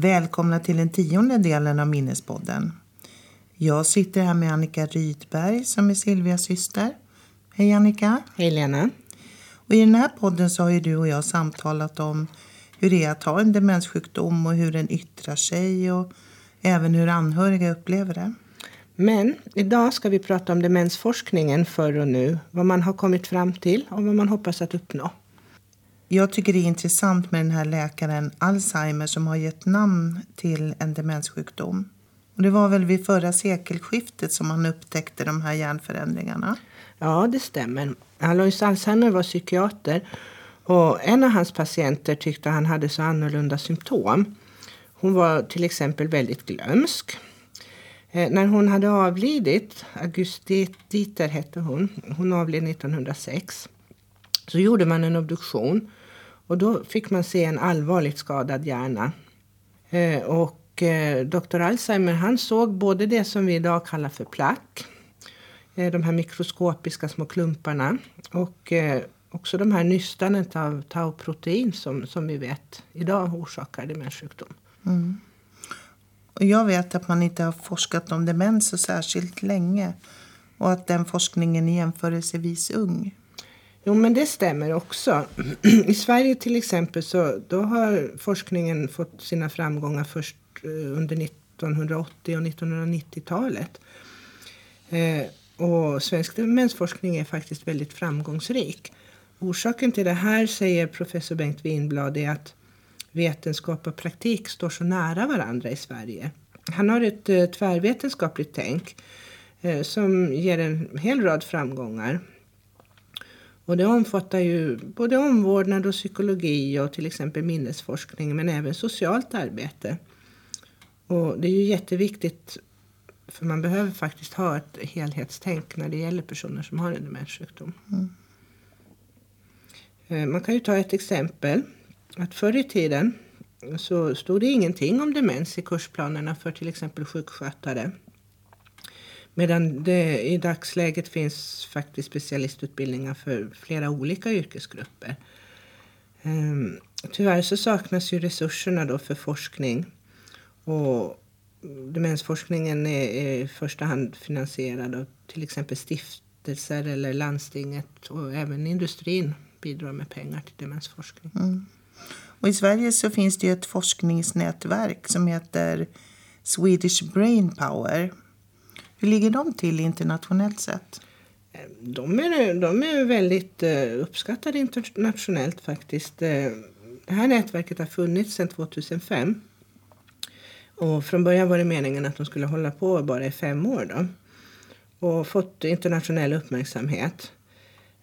Välkomna till den tionde delen av Minnespodden. Jag sitter här med Annika Rydberg som är Silvias syster. Hej Annika! Hej Lena! Och I den här podden så har ju du och jag samtalat om hur det är att ha en demenssjukdom och hur den yttrar sig och även hur anhöriga upplever det. Men idag ska vi prata om demensforskningen förr och nu, vad man har kommit fram till och vad man hoppas att uppnå. Jag tycker det är intressant med den här läkaren Alzheimer som har gett namn till en demenssjukdom. Och det var väl vid förra sekelskiftet som man upptäckte de här hjärnförändringarna? Ja, det stämmer. Alois Alzheimer var psykiater och en av hans patienter tyckte han hade så annorlunda symptom. Hon var till exempel väldigt glömsk. Eh, när hon hade avlidit, Augusti Dieter hette hon, hon avled 1906, så gjorde man en obduktion och då fick man se en allvarligt skadad hjärna. Eh, och eh, Dr. Alzheimer han såg både det som vi idag kallar för plack, eh, de här mikroskopiska små klumparna och eh, också de här nystanet av tauprotein som, som vi vet idag orsakar demenssjukdom. Mm. Och jag vet att man inte har forskat om demens så särskilt länge och att den forskningen är jämförelsevis ung. Jo, men det stämmer också. I Sverige till exempel så då har forskningen fått sina framgångar först eh, under 1980 och 1990-talet. Eh, och svensk demensforskning är faktiskt väldigt framgångsrik. Orsaken till det här, säger professor Bengt Winblad, är att vetenskap och praktik står så nära varandra i Sverige. Han har ett eh, tvärvetenskapligt tänk eh, som ger en hel rad framgångar. Och det omfattar ju både omvårdnad och psykologi och till exempel minnesforskning men även socialt arbete. Och det är ju jätteviktigt för man behöver faktiskt ha ett helhetstänk när det gäller personer som har en demenssjukdom. Mm. Man kan ju ta ett exempel. Att förr i tiden så stod det ingenting om demens i kursplanerna för till exempel sjukskötare. Medan det i dagsläget finns faktiskt specialistutbildningar för flera olika yrkesgrupper. Ehm, tyvärr så saknas ju resurserna då för forskning. Och demensforskningen är, är i första hand finansierad av till exempel stiftelser eller landstinget och även industrin bidrar med pengar till demensforskning. Mm. Och I Sverige så finns det ett forskningsnätverk som heter Swedish Brain Power. Hur ligger de till internationellt sett? De är, de är väldigt eh, uppskattade internationellt faktiskt. Eh, det här nätverket har funnits sedan 2005. Och från början var det meningen att de skulle hålla på bara i fem år. Då. Och fått internationell uppmärksamhet.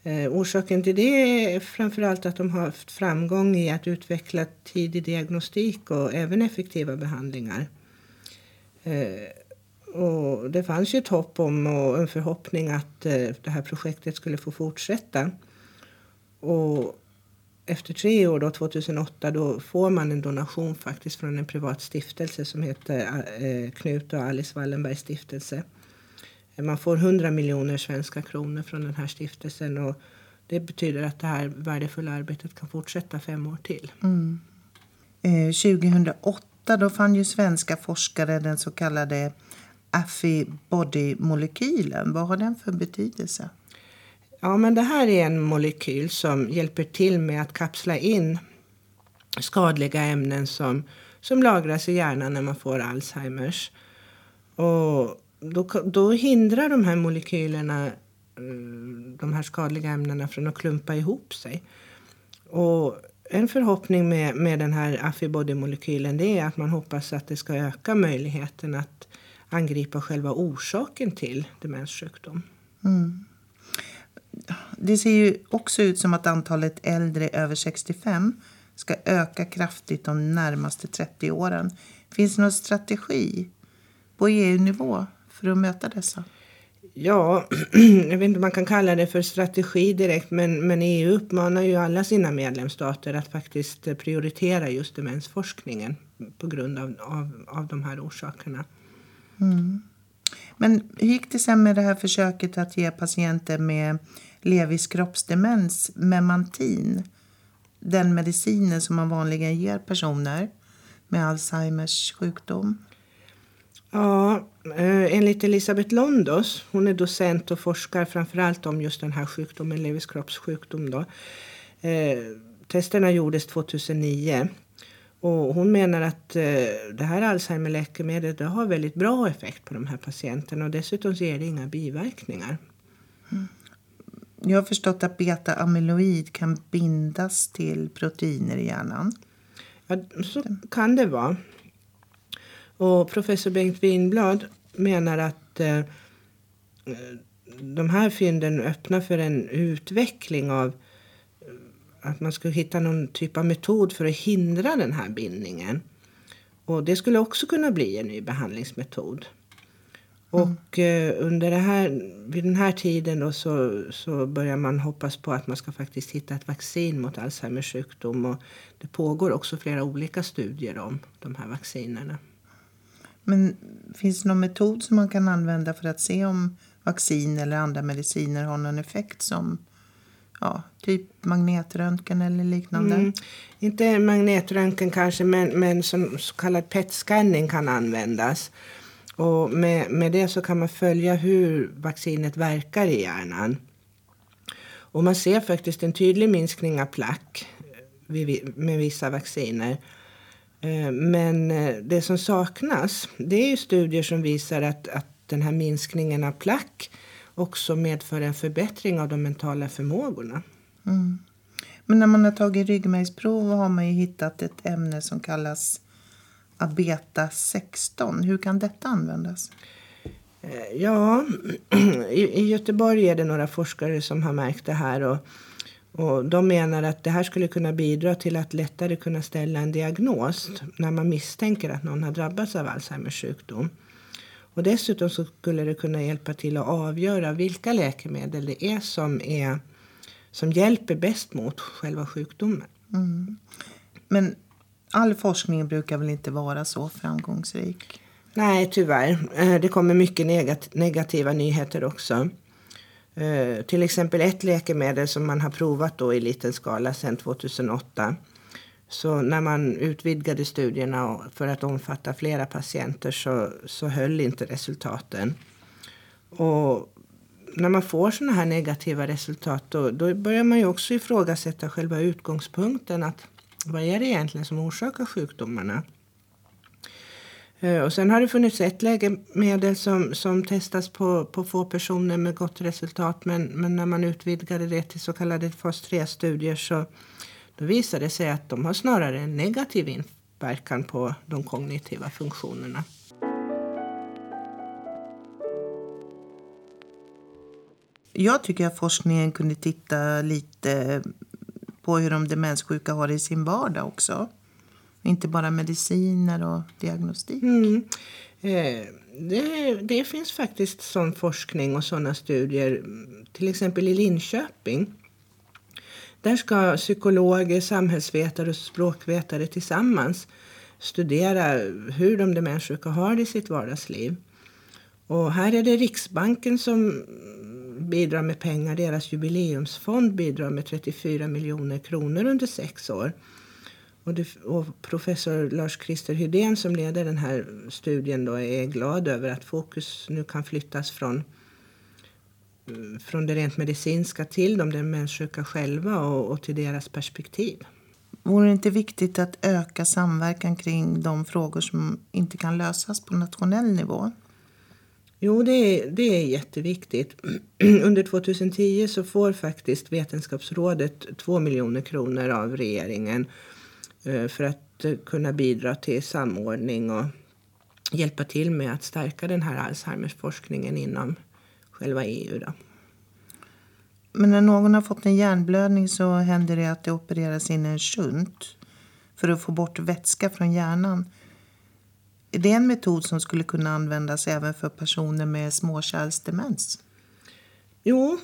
Eh, orsaken till det är framförallt att de har haft framgång i att utveckla tidig diagnostik och även effektiva behandlingar. Eh, och det fanns ju ett hopp om och en förhoppning att eh, det här projektet skulle få fortsätta. Och efter tre år, då, 2008, då får man en donation faktiskt från en privat stiftelse som heter eh, Knut och Alice Wallenbergs stiftelse. Man får 100 miljoner svenska kronor från den här stiftelsen och det betyder att det här värdefulla arbetet kan fortsätta fem år till. Mm. Eh, 2008 då fann ju svenska forskare den så kallade Affibody-molekylen. Vad har den för betydelse? Ja, men det här är en molekyl som hjälper till med att kapsla in skadliga ämnen som, som lagras i hjärnan när man får Alzheimers. Och då, då hindrar de här molekylerna eh, de här skadliga ämnena från att klumpa ihop sig. Och en förhoppning med, med den här Affibody-molekylen det är att man hoppas att det ska öka möjligheten att angripa själva orsaken till demenssjukdom. Mm. Det ser ju också ut som att antalet äldre över 65 ska öka kraftigt de närmaste 30 åren. Finns det någon strategi på EU-nivå för att möta dessa? Ja, jag vet inte om man kan kalla det för strategi direkt men, men EU uppmanar ju alla sina medlemsstater att faktiskt prioritera just demensforskningen på grund av, av, av de här orsakerna. Mm. Men hur gick det sen med det här försöket att ge patienter med Levis kroppsdemens Memantin, den medicinen som man vanligen ger personer med Alzheimers sjukdom? Ja, eh, enligt Elisabeth Londos, hon är docent och forskar framförallt om just den här sjukdomen, Levis kroppssjukdom. Då. Eh, testerna gjordes 2009 och hon menar att eh, det här Alzheimer-läkemedlet har väldigt bra effekt på de här patienterna och dessutom ger det inga biverkningar. Mm. Jag har förstått att beta-amyloid kan bindas till proteiner i hjärnan. Ja, så kan det vara. Och professor Bengt Winblad menar att eh, de här fynden öppnar för en utveckling av att man ska hitta någon typ av metod för att hindra den här bindningen. Och det skulle också kunna bli en ny behandlingsmetod. Och eh, under det här, vid den här tiden då så, så börjar man hoppas på att man ska faktiskt hitta ett vaccin mot Alzheimers sjukdom. Och det pågår också flera olika studier om de här vaccinerna. Men finns det någon metod som man kan använda för att se om vaccin eller andra mediciner har någon effekt som ja, typ magnetröntgen eller liknande? Mm, inte magnetröntgen kanske, men, men som så kallad PET-scanning kan användas. Och med, med det så kan man följa hur vaccinet verkar i hjärnan. Och man ser faktiskt en tydlig minskning av plack med vissa vacciner. Eh, men eh, det som saknas det är studier som visar att, att den här minskningen av plack också medför en förbättring av de mentala förmågorna. Mm. Men när man har tagit ryggmärgsprov har man hittat ett ämne som kallas abeta 16. Hur kan detta användas? Eh, ja, i Göteborg är det några forskare som har märkt det här. Och, och de menar att det här skulle kunna bidra till att lättare kunna ställa en diagnos när man misstänker att någon har drabbats av Alzheimers sjukdom. Och dessutom så skulle det kunna hjälpa till att avgöra vilka läkemedel det är som, är, som hjälper bäst mot själva sjukdomen. Mm. Men all forskning brukar väl inte vara så framgångsrik? Nej, tyvärr. Eh, det kommer mycket negativa nyheter också. Eh, till exempel ett läkemedel som man har provat då i liten skala sedan 2008. Så när man utvidgade studierna för att omfatta flera patienter så, så höll inte resultaten. Och när man får sådana här negativa resultat då, då börjar man ju också ifrågasätta själva utgångspunkten. att Vad är det egentligen som orsakar sjukdomarna? Eh, och sen har det funnits ett läkemedel som, som testas på, på få personer med gott resultat. Men, men när man utvidgade det till så kallade fas 3-studier så då visade det sig att de har snarare en negativ inverkan på de kognitiva funktionerna. Jag tycker att forskningen kunde titta lite på hur de demenssjuka har det i sin vardag också. Inte bara mediciner och diagnostik. Mm. Eh, det, det, finns faktiskt sån forskning och sådana studier. Till exempel i Linköping. Där ska psykologer, samhällsvetare och språkvetare tillsammans studera hur de demenssjuka har det i sitt vardagsliv. Och här är det Riksbanken som bidrar med pengar. Deras jubileumsfond bidrar med 34 miljoner kronor under sex år. Och, det, och professor Lars-Christer Hydén som leder den här studien då är glad över att fokus nu kan flyttas från, från det rent medicinska till de demenssjuka själva och, och till deras perspektiv. Vore det inte viktigt att öka samverkan kring de frågor som inte kan lösas på nationell nivå? Jo, det är, det är jätteviktigt. Under 2010 så får faktiskt Vetenskapsrådet 2 miljoner kronor av regeringen Eh, för att eh, kunna bidra till samordning och hjälpa till med att stärka den här Alzheimers-forskningen inom själva EU. Då. Men när någon har fått en hjärnblödning så händer det att det opereras in en shunt för att få bort vätska från hjärnan. Är det en metod som skulle kunna användas även för personer med småkärlsdemens? Jo,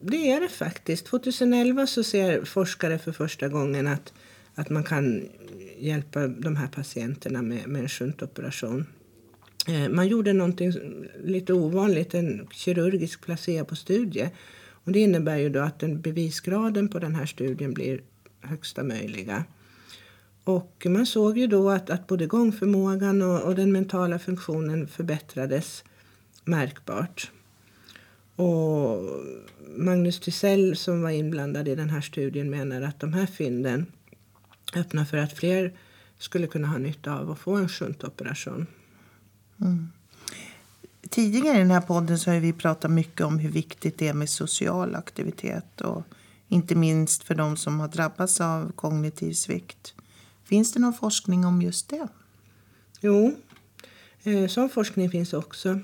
det är det faktiskt. 2011 så ser forskare för första gången att att man kan hjälpa de här patienterna med, med en shuntoperation. Eh, man gjorde någonting lite ovanligt, en kirurgisk placebo-studie. Och det innebär ju då att den bevisgraden på den här studien blir högsta möjliga. Och man såg ju då att, att både gångförmågan och, och den mentala funktionen förbättrades märkbart. Och Magnus Tisell som var inblandad i den här studien menar att de här fynden öppnar för att fler skulle kunna ha nytta av att få en shuntoperation. Mm. Tidigare i den här podden så har vi pratat mycket om hur viktigt det är med social aktivitet och inte minst för de som har drabbats av kognitiv svikt. Finns det någon forskning om just det? Jo, eh, sån forskning finns också.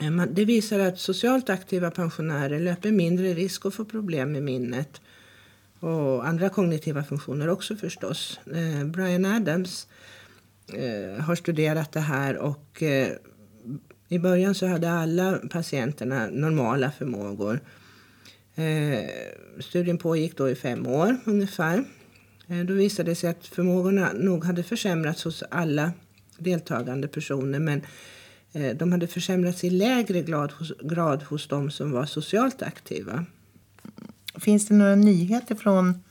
Eh, det visar att socialt aktiva pensionärer löper mindre risk att få problem med minnet och andra kognitiva funktioner också förstås. Eh, Brian Adams har studerat det här och i början så hade alla patienterna normala förmågor. Studien pågick då i fem år ungefär. Då visade det sig att förmågorna nog hade försämrats hos alla deltagande personer men Eh, de hade försämrats i lägre grad hos, grad hos de som var socialt aktiva. Finns det några nyheter från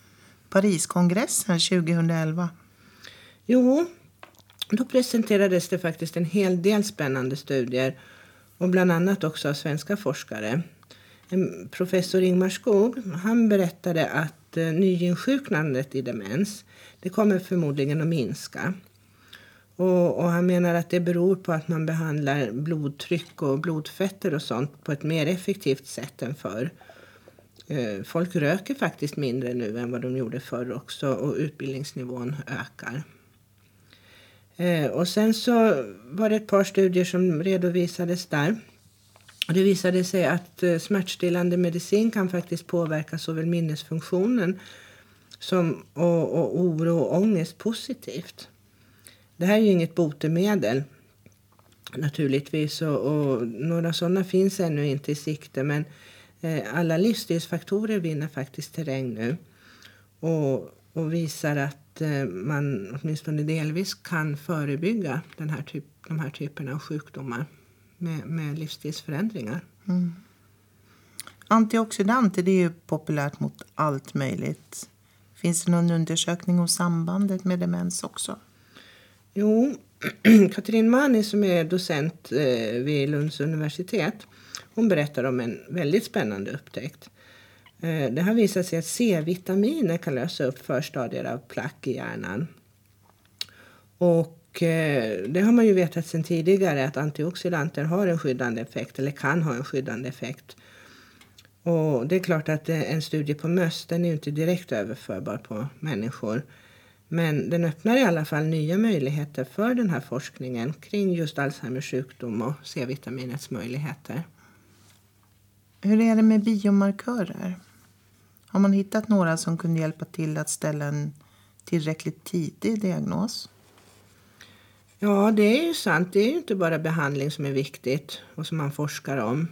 Pariskongressen 2011? Jo, då presenterades det faktiskt en hel del spännande studier och bland annat också av svenska forskare. Professor Ingmar Skog han berättade att eh, nyinsjuknandet i demens det kommer förmodligen att minska. Och, och, han menar att det beror på att man behandlar blodtryck och blodfetter och sånt på ett mer effektivt sätt än förr. Eh, folk röker faktiskt mindre nu än vad de gjorde förr också och utbildningsnivån ökar. Eh, och sen så var det ett par studier som redovisades där. Det visade sig att eh, smärtstillande medicin kan faktiskt påverka såväl minnesfunktionen som och, och oro och ångest positivt. Det här är ju inget botemedel naturligtvis och, och några sådana finns ännu inte i sikte men eh, alla livsstilsfaktorer vinner faktiskt terräng nu och, och visar att eh, man åtminstone delvis kan förebygga den här typ, de här typerna av sjukdomar med, med livsstilsförändringar. Mm. Antioxidanter det är ju populärt mot allt möjligt. Finns det någon undersökning om sambandet med demens också? Jo, Katrin Mani som är docent eh, vid Lunds universitet hon berättar om en väldigt spännande upptäckt. Eh, det har visat sig att C-vitaminer kan lösa upp förstadier av plack i hjärnan. Och eh, det har man ju vetat sedan tidigare att antioxidanter har en skyddande effekt eller kan ha en skyddande effekt. Och det är klart att eh, en studie på möss den är inte direkt överförbar på människor. Men den öppnar i alla fall nya möjligheter för den här forskningen kring just Alzheimers sjukdom och C-vitaminets möjligheter. Hur är det med biomarkörer? Har man hittat några som kunde hjälpa till att ställa en tillräckligt tidig diagnos? Ja, det är ju sant. Det är ju inte bara behandling som är viktigt och som man forskar om.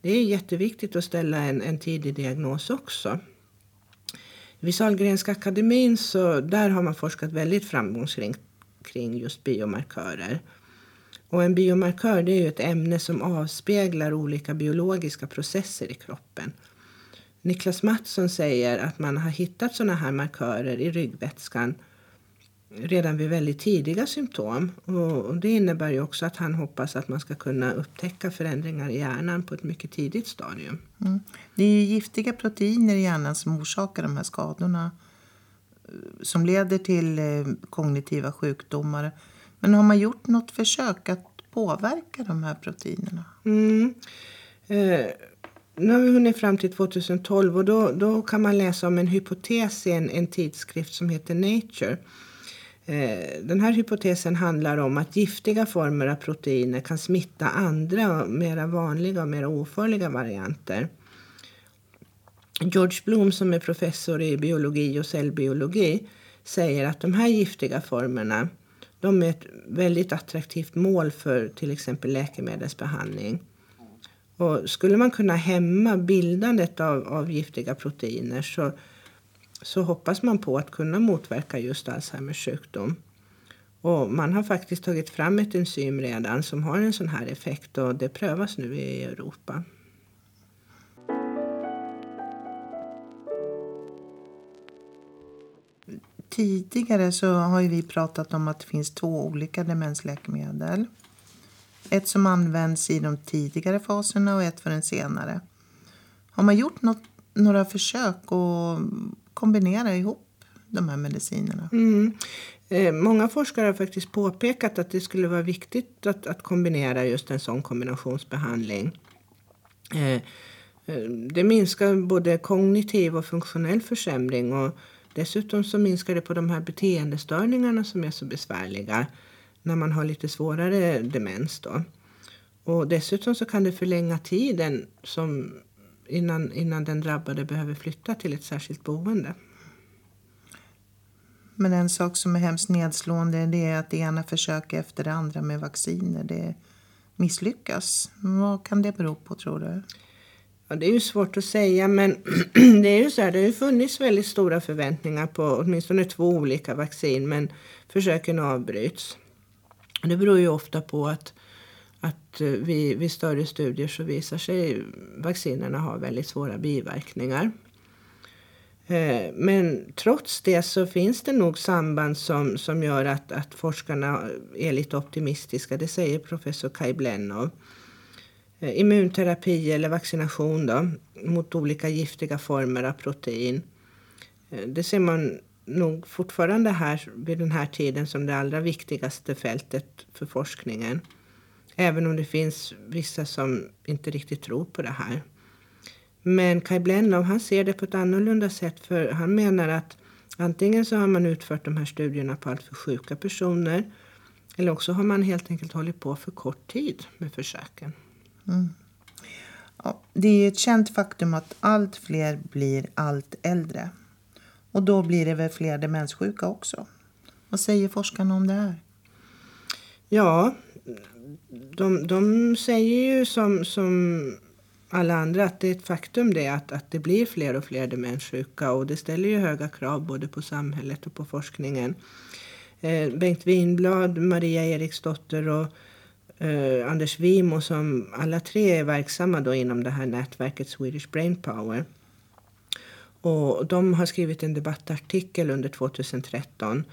Det är jätteviktigt att ställa en, en tidig diagnos också. Vid Sahlgrenska akademin så där har man forskat väldigt framgångsrikt kring just biomarkörer. Och en biomarkör det är ju ett ämne som avspeglar olika biologiska processer i kroppen. Niklas Mattsson säger att man har hittat sådana här markörer i ryggvätskan redan vid väldigt tidiga symptom. Och det innebär ju också att han hoppas att man ska kunna upptäcka förändringar i hjärnan på ett mycket tidigt stadium. Mm. Det är ju giftiga proteiner i hjärnan som orsakar de här skadorna eh, som leder till eh, kognitiva sjukdomar. Men har man gjort något försök att påverka de här proteinerna? Mm. Eh, nu har vi hunnit fram till 2012 och då, då kan man läsa om en hypotes i en, en tidskrift som heter Nature Eh, den här hypotesen handlar om att giftiga former av proteiner kan smitta andra, mera vanliga och mer ofarliga varianter. George Bloom som är professor i biologi och cellbiologi säger att de här giftiga formerna de är ett väldigt attraktivt mål för till exempel läkemedelsbehandling. Och skulle man kunna hämma bildandet av, av giftiga proteiner så så hoppas man på att kunna motverka just Alzheimers sjukdom. Och man har faktiskt tagit fram ett enzym redan som har en sån här effekt och det prövas nu i Europa. tidigare så har ju vi pratat om att det finns två olika demensläkemedel. Ett som används i de tidigare faserna och ett för den senare. Har man gjort något, några försök att kombinera ihop de här medicinerna? Mm. Eh, många forskare har faktiskt påpekat att det skulle vara viktigt att, att kombinera just en sån kombinationsbehandling. Eh, eh det minskar både kognitiv och funktionell försämring och dessutom så minskar det på de här beteendestörningarna som är så besvärliga när man har lite svårare demens. Då. Och dessutom så kan det förlänga tiden som innan, innan den drabbade behöver flytta till ett särskilt boende. Men en sak som är hemskt nedslående det är att det ena försök efter det andra med vacciner det misslyckas. Vad kan det bero på tror du? Ja, det är ju svårt att säga men det är ju så här, det har ju funnits väldigt stora förväntningar på åtminstone två olika vaccin men försöken avbryts. Det beror ju ofta på att, att eh, vid, vid större studier så visar sig vaccinerna ha väldigt svåra biverkningar. Eh, men trots det så finns det nog samband som, som gör att, att forskarna är lite optimistiska. Det säger professor Kai Blennow. Eh, immunterapi eller vaccination då, mot olika giftiga former av protein. Det ser man nog fortfarande här vid den här tiden som det allra viktigaste fältet för forskningen. Även om det finns vissa som inte riktigt tror på det här. Men Kai Blennow han ser det på ett annorlunda sätt för han menar att antingen så har man utfört de här studierna på alltför sjuka personer eller också har man helt enkelt hållit på för kort tid med försöken. Mm. Ja, det är ett känt faktum att allt fler blir allt äldre. Och då blir det väl fler demenssjuka också. Vad säger forskarna om det här? Ja, de, de säger ju som, som alla andra att det är ett faktum det att, att det blir fler och fler demenssjuka och det ställer ju höga krav både på samhället och på forskningen. Eh, Bengt Winblad, Maria Eriksdotter och eh, Anders Wimo som alla tre är verksamma då inom det här nätverket Swedish Brain Power. Och de har skrivit en debattartikel under 2013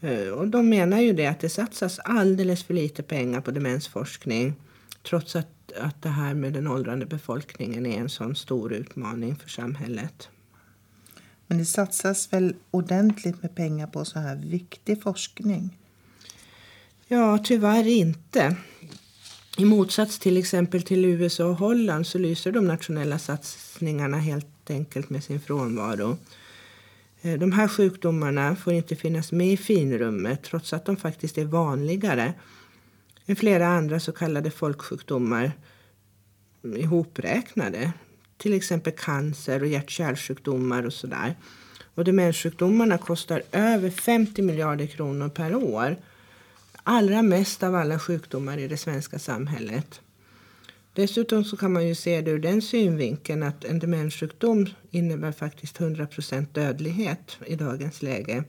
eh, och de menar ju det att det satsas alldeles för lite pengar på demensforskning trots att att det här med den åldrande befolkningen är en sån stor utmaning för samhället. Men det satsas väl ordentligt med pengar på så här viktig forskning? Ja, tyvärr inte. I motsats till exempel till USA och Holland så lyser de nationella satsningarna helt enkelt med sin frånvaro. Eh, de här sjukdomarna får inte finnas med i finrummet trots att de faktiskt är vanligare än flera andra så kallade folksjukdomar ihopräknade. Till exempel cancer och hjärt-kärlsjukdomar och sådär. Och demenssjukdomarna kostar över 50 miljarder kronor per år. Allra mest av alla sjukdomar i det svenska samhället. Dessutom så kan man ju se det ur den synvinkeln att en demenssjukdom innebär faktiskt 100% dödlighet i dagens läge.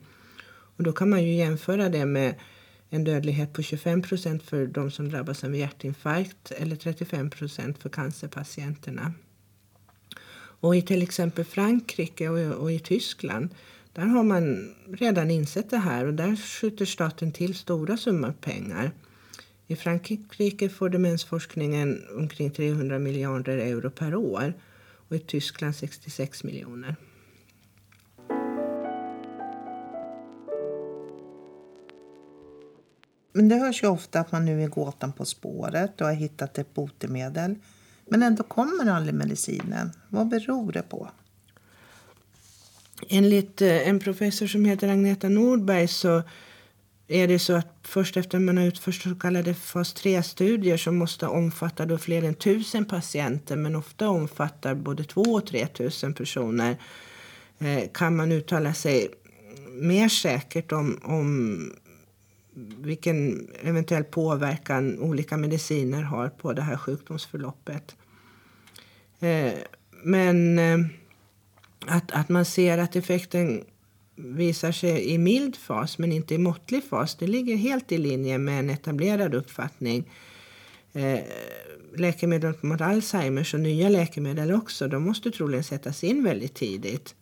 Och då kan man ju jämföra det med en dödlighet på 25 procent för de som drabbas av hjärtinfarkt eller 35 procent för cancerpatienterna. Och i till exempel Frankrike och, och i Tyskland där har man redan insett det här och där skjuter staten till stora summor pengar. I Frankrike får demensforskningen omkring 300 miljarder euro per år och i Tyskland 66 miljoner. Men det hörs ju ofta att man nu är gåtan på spåret och har hittat ett botemedel. Men ändå kommer aldrig medicinen. Vad beror det på? Enligt eh, en professor som heter Agneta Nordberg så är det så att först efter man har utfört så kallade fas 3-studier som måste omfatta då fler än tusen patienter men ofta omfattar både två och tre tusen personer eh, kan man uttala sig mer säkert om, om vilken eventuell påverkan olika mediciner har på det här sjukdomsförloppet. Eh, men att, att man ser att effekten visar sig i mild fas men inte i måttlig fas det ligger helt i linje med en etablerad uppfattning. Eh, läkemedel mot Alzheimers och nya läkemedel också de måste troligen sättas in väldigt tidigt.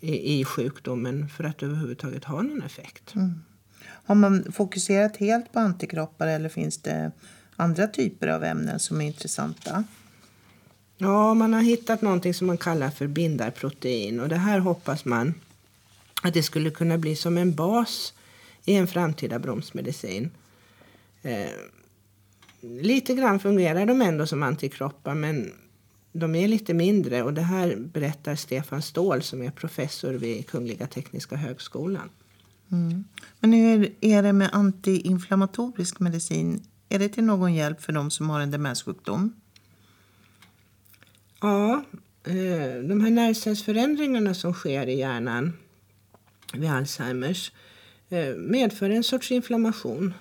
i, i sjukdomen för att överhuvudtaget ha någon effekt. Mm. Har man fokuserat helt på antikroppar eller finns det andra typer av ämnen som är intressanta? Ja, man har hittat någonting som man kallar för bindarprotein och det här hoppas man att det skulle kunna bli som en bas i en framtida bromsmedicin. Eh, lite grann fungerar de ändå som antikroppar men de är lite mindre och det här berättar Stefan Ståhl som är professor vid Kungliga Tekniska Högskolan. Mm. Men hur är det med antiinflammatorisk medicin? Är det till någon hjälp för de som har en demenssjukdom? Ja, eh, de här nervcellsförändringarna som sker i hjärnan vid Alzheimers eh, medför en sorts inflammation.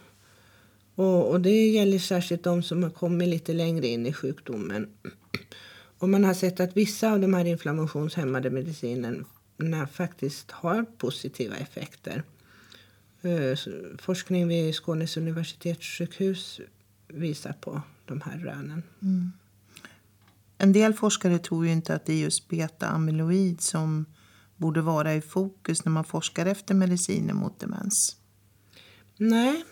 Och, och det gäller särskilt de som har kommit lite längre in i sjukdomen. Och man har sett att vissa av de här inflammationshämmade medicinerna faktiskt har positiva effekter. Eh, forskning vid Skånes universitetssjukhus visar på de här rönen. Mm. En del forskare tror ju inte att det är just beta-amyloid som borde vara i fokus när man forskar efter mediciner mot demens. Nej,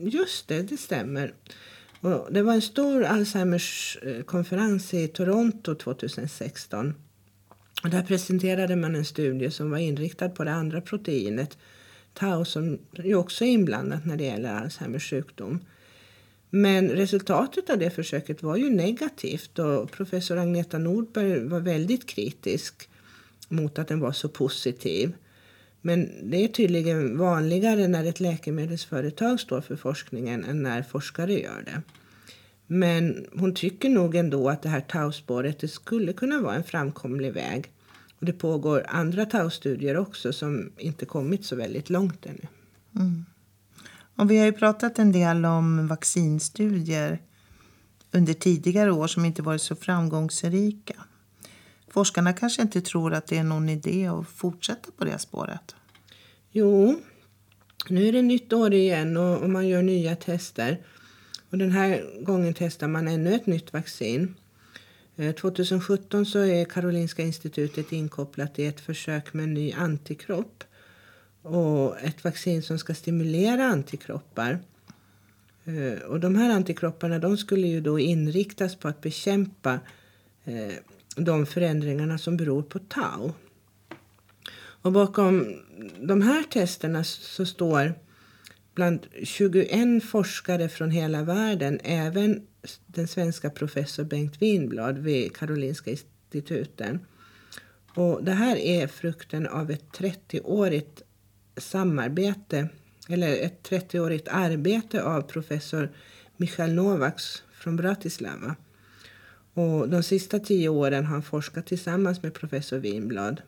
just det, det stämmer. Och det var en stor Alzheimers konferens i Toronto 2016. Och där presenterade man en studie som var inriktad på det andra proteinet, tau, som ju också är inblandat när det gäller Alzheimers sjukdom. Men resultatet av det försöket var ju negativt och professor Agneta Nordberg var väldigt kritisk mot att den var så positiv. Men det är tydligen vanligare när ett läkemedelsföretag står för forskningen än när forskare gör det. Men hon tycker nog ändå att det här tauspåret det skulle kunna vara en framkomlig väg. Och det pågår andra taustudier också som inte kommit så väldigt långt ännu. Mm. Och vi har ju pratat en del om vaccinstudier under tidigare år som inte varit så framgångsrika. Forskarna kanske inte tror att det är någon idé att fortsätta på det spåret. Jo, nu är det nytt år igen och, och man gör nya tester. Och den här gången testar man ännu ett nytt vaccin. Eh, 2017 så är Karolinska institutet inkopplat i ett försök med en ny antikropp och ett vaccin som ska stimulera antikroppar. Eh, och de här antikropparna de skulle ju då inriktas på att bekämpa eh, de förändringarna som beror på tau. Och bakom de här testerna så står bland 21 forskare från hela världen även den svenska professor Bengt Winblad vid Karolinska instituten. Och det här är frukten av ett 30-årigt samarbete eller ett 30-årigt arbete av professor Michal Novaks från Bratislava. Och de sista tio åren har han forskat tillsammans med professor Winblad.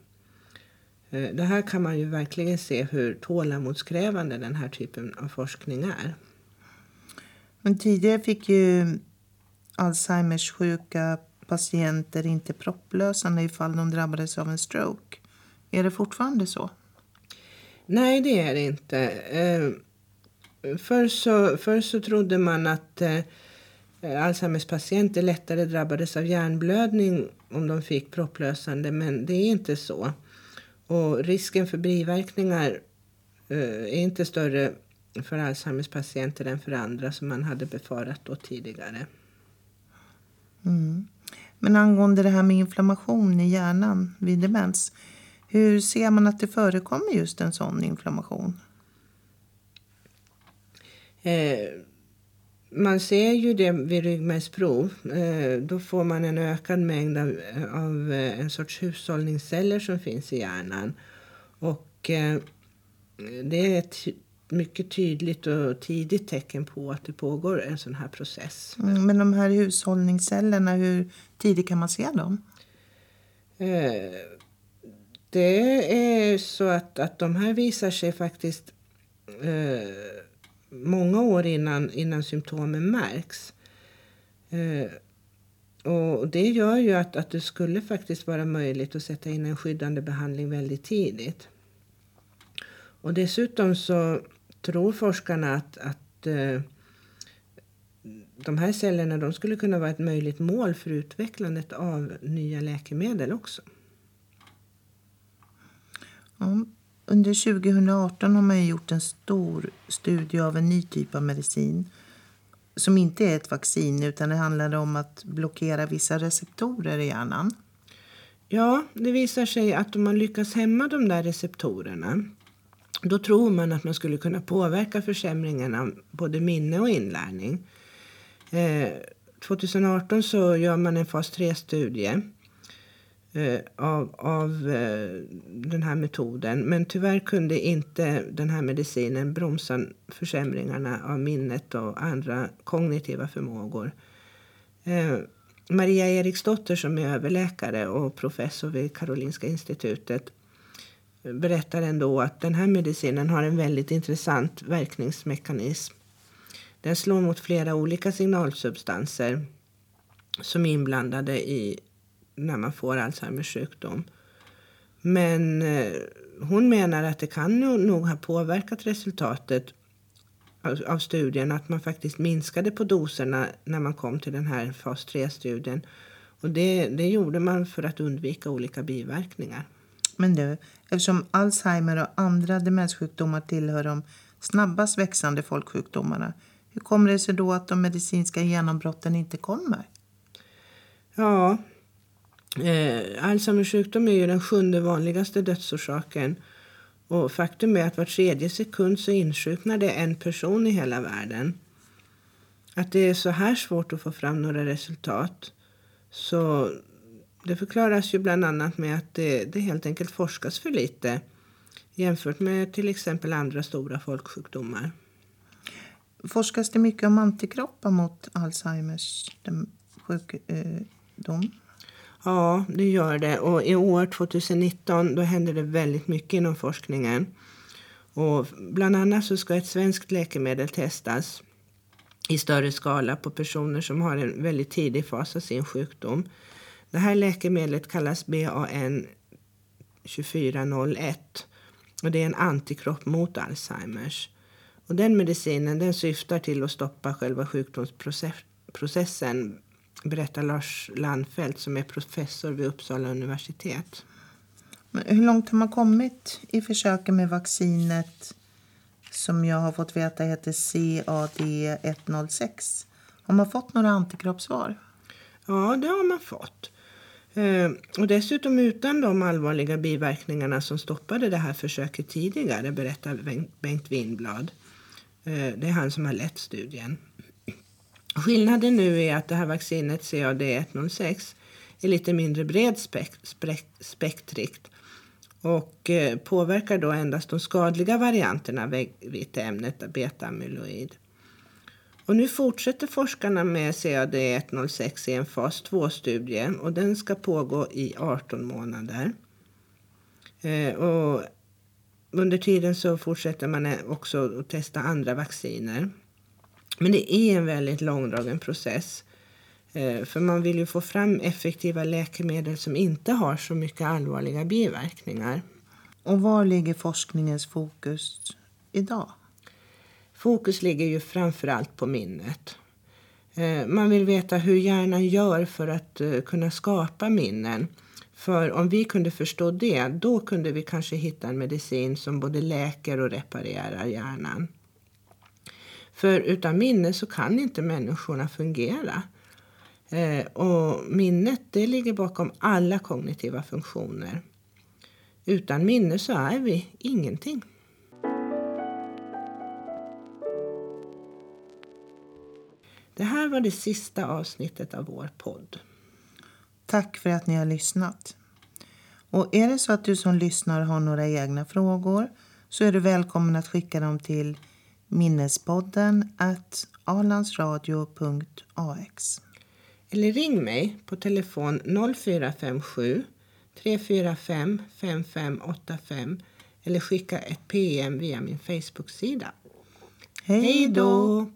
Eh, det här kan man ju verkligen se hur tålamodskrävande den här typen av forskning är. Men tidigare fick ju Alzheimers sjuka patienter inte propplösande ifall de drabbades av en stroke. Är det fortfarande så? Nej, det är det inte. Eh, Förr så, förr så trodde man att eh, Alzheimers patienter lättare drabbades av hjärnblödning om de fick propplösande, men det är inte så. Och risken för biverkningar eh, är inte större för Alzheimers patienter än för andra som man hade befarat då tidigare. Mm. Men angående det här med inflammation i hjärnan vid demens. Hur ser man att det förekommer just en sån inflammation? Eh, man ser ju det vid ryggmärgsprov. Eh, då får man en ökad mängd av, av eh, en sorts hushållningsceller som finns i hjärnan. Och eh, det är ett mycket tydligt och tidigt tecken på att det pågår en sån här process. Mm, Men de här hushållningscellerna, hur tidigt kan man se dem? Det är så att, att de här visar sig faktiskt eh, många år innan, innan symptomen märks. Eh, och det gör ju att, att det skulle faktiskt vara möjligt att sätta in en skyddande behandling väldigt tidigt. Och dessutom så tror forskarna att, att eh, de här cellerna de skulle kunna vara ett möjligt mål för utvecklandet av nya läkemedel också. Ja, under 2018 har man gjort en stor studie av en ny typ av medicin som inte är ett vaccin utan det handlar om att blockera vissa receptorer i hjärnan. Ja, det visar sig att om man lyckas hämma de där receptorerna då tror man att man skulle kunna påverka försämringen av både minne och inlärning. Eh, 2018 så gör man en fas 3-studie eh, av, av eh, den här metoden. Men tyvärr kunde inte den här medicinen bromsa försämringarna av minnet och andra kognitiva förmågor. Eh, Maria Eriksdotter som är överläkare och professor vid Karolinska institutet berättar ändå att den här medicinen har en väldigt intressant verkningsmekanism. Den slår mot flera olika signalsubstanser som är inblandade i när man får Alzheimers sjukdom. Men eh, hon menar att det kan nog ha påverkat resultatet av, av studien att man faktiskt minskade på doserna när man kom till den här fas 3-studien. Och det, det gjorde man för att undvika olika biverkningar. Men du, eftersom Alzheimer och andra demenssjukdomar tillhör de snabbast växande folksjukdomarna, hur kommer det sig då att de medicinska genombrotten inte kommer? Ja, eh, Alzheimers sjukdom är ju den sjunde vanligaste dödsorsaken. Och faktum är att var tredje sekund så insjuknar det en person i hela världen. Att det är så här svårt att få fram några resultat. Så det förklaras ju bland annat med att det, det helt enkelt forskas för lite jämfört med till exempel andra stora folksjukdomar. Forskas det mycket om antikroppar mot Alzheimers sjukdom? Eh, Ja, det gör det. Och i år 2019 då händer det väldigt mycket inom forskningen. Och bland annat så ska ett svenskt läkemedel testas i större skala på personer som har en väldigt tidig fas av sin sjukdom. Det här läkemedlet kallas BAN 2401 och det är en antikropp mot Alzheimers. Och den medicinen den syftar till att stoppa själva sjukdomsprocessen berättar Lars Landfelt som är professor vid Uppsala universitet. Men hur långt har man kommit i försöken med vaccinet som jag har fått veta heter CAD106? Har man fått några antikroppssvar? Ja, det har man fått. Eh, och dessutom utan de allvarliga biverkningarna som stoppade det här försöket tidigare, berättar Bengt Winblad. Eh, det är han som har lett studien. Skillnaden nu är att det här vaccinet CAD106 är lite mindre bredspektrigt och eh, påverkar då endast de skadliga varianterna av viteämnet beta-amyloid. Och nu fortsätter forskarna med CAD106 i en fas 2-studie och den ska pågå i 18 månader. Eh, och under tiden så fortsätter man eh, också att testa andra vacciner. Men det är en väldigt långdragen process. Eh, för man vill ju få fram effektiva läkemedel som inte har så mycket allvarliga biverkningar. Och var ligger forskningens fokus idag? Fokus ligger ju framför allt på minnet. Eh, man vill veta hur hjärnan gör för att eh, kunna skapa minnen. För om vi kunde förstå det, då kunde vi kanske hitta en medicin som både läker och reparerar hjärnan. För utan minne så kan inte människorna fungera. Eh, och minnet det ligger bakom alla kognitiva funktioner. Utan minne så är vi ingenting. Det här var det sista avsnittet av vår podd. Tack för att ni har lyssnat. Och är det så att du som lyssnar har några egna frågor så är du välkommen att skicka dem till minnespodden at alandsradio.ax. Eller ring mig på telefon 0457 345 5585 eller skicka ett PM via min Facebook-sida. Hej då!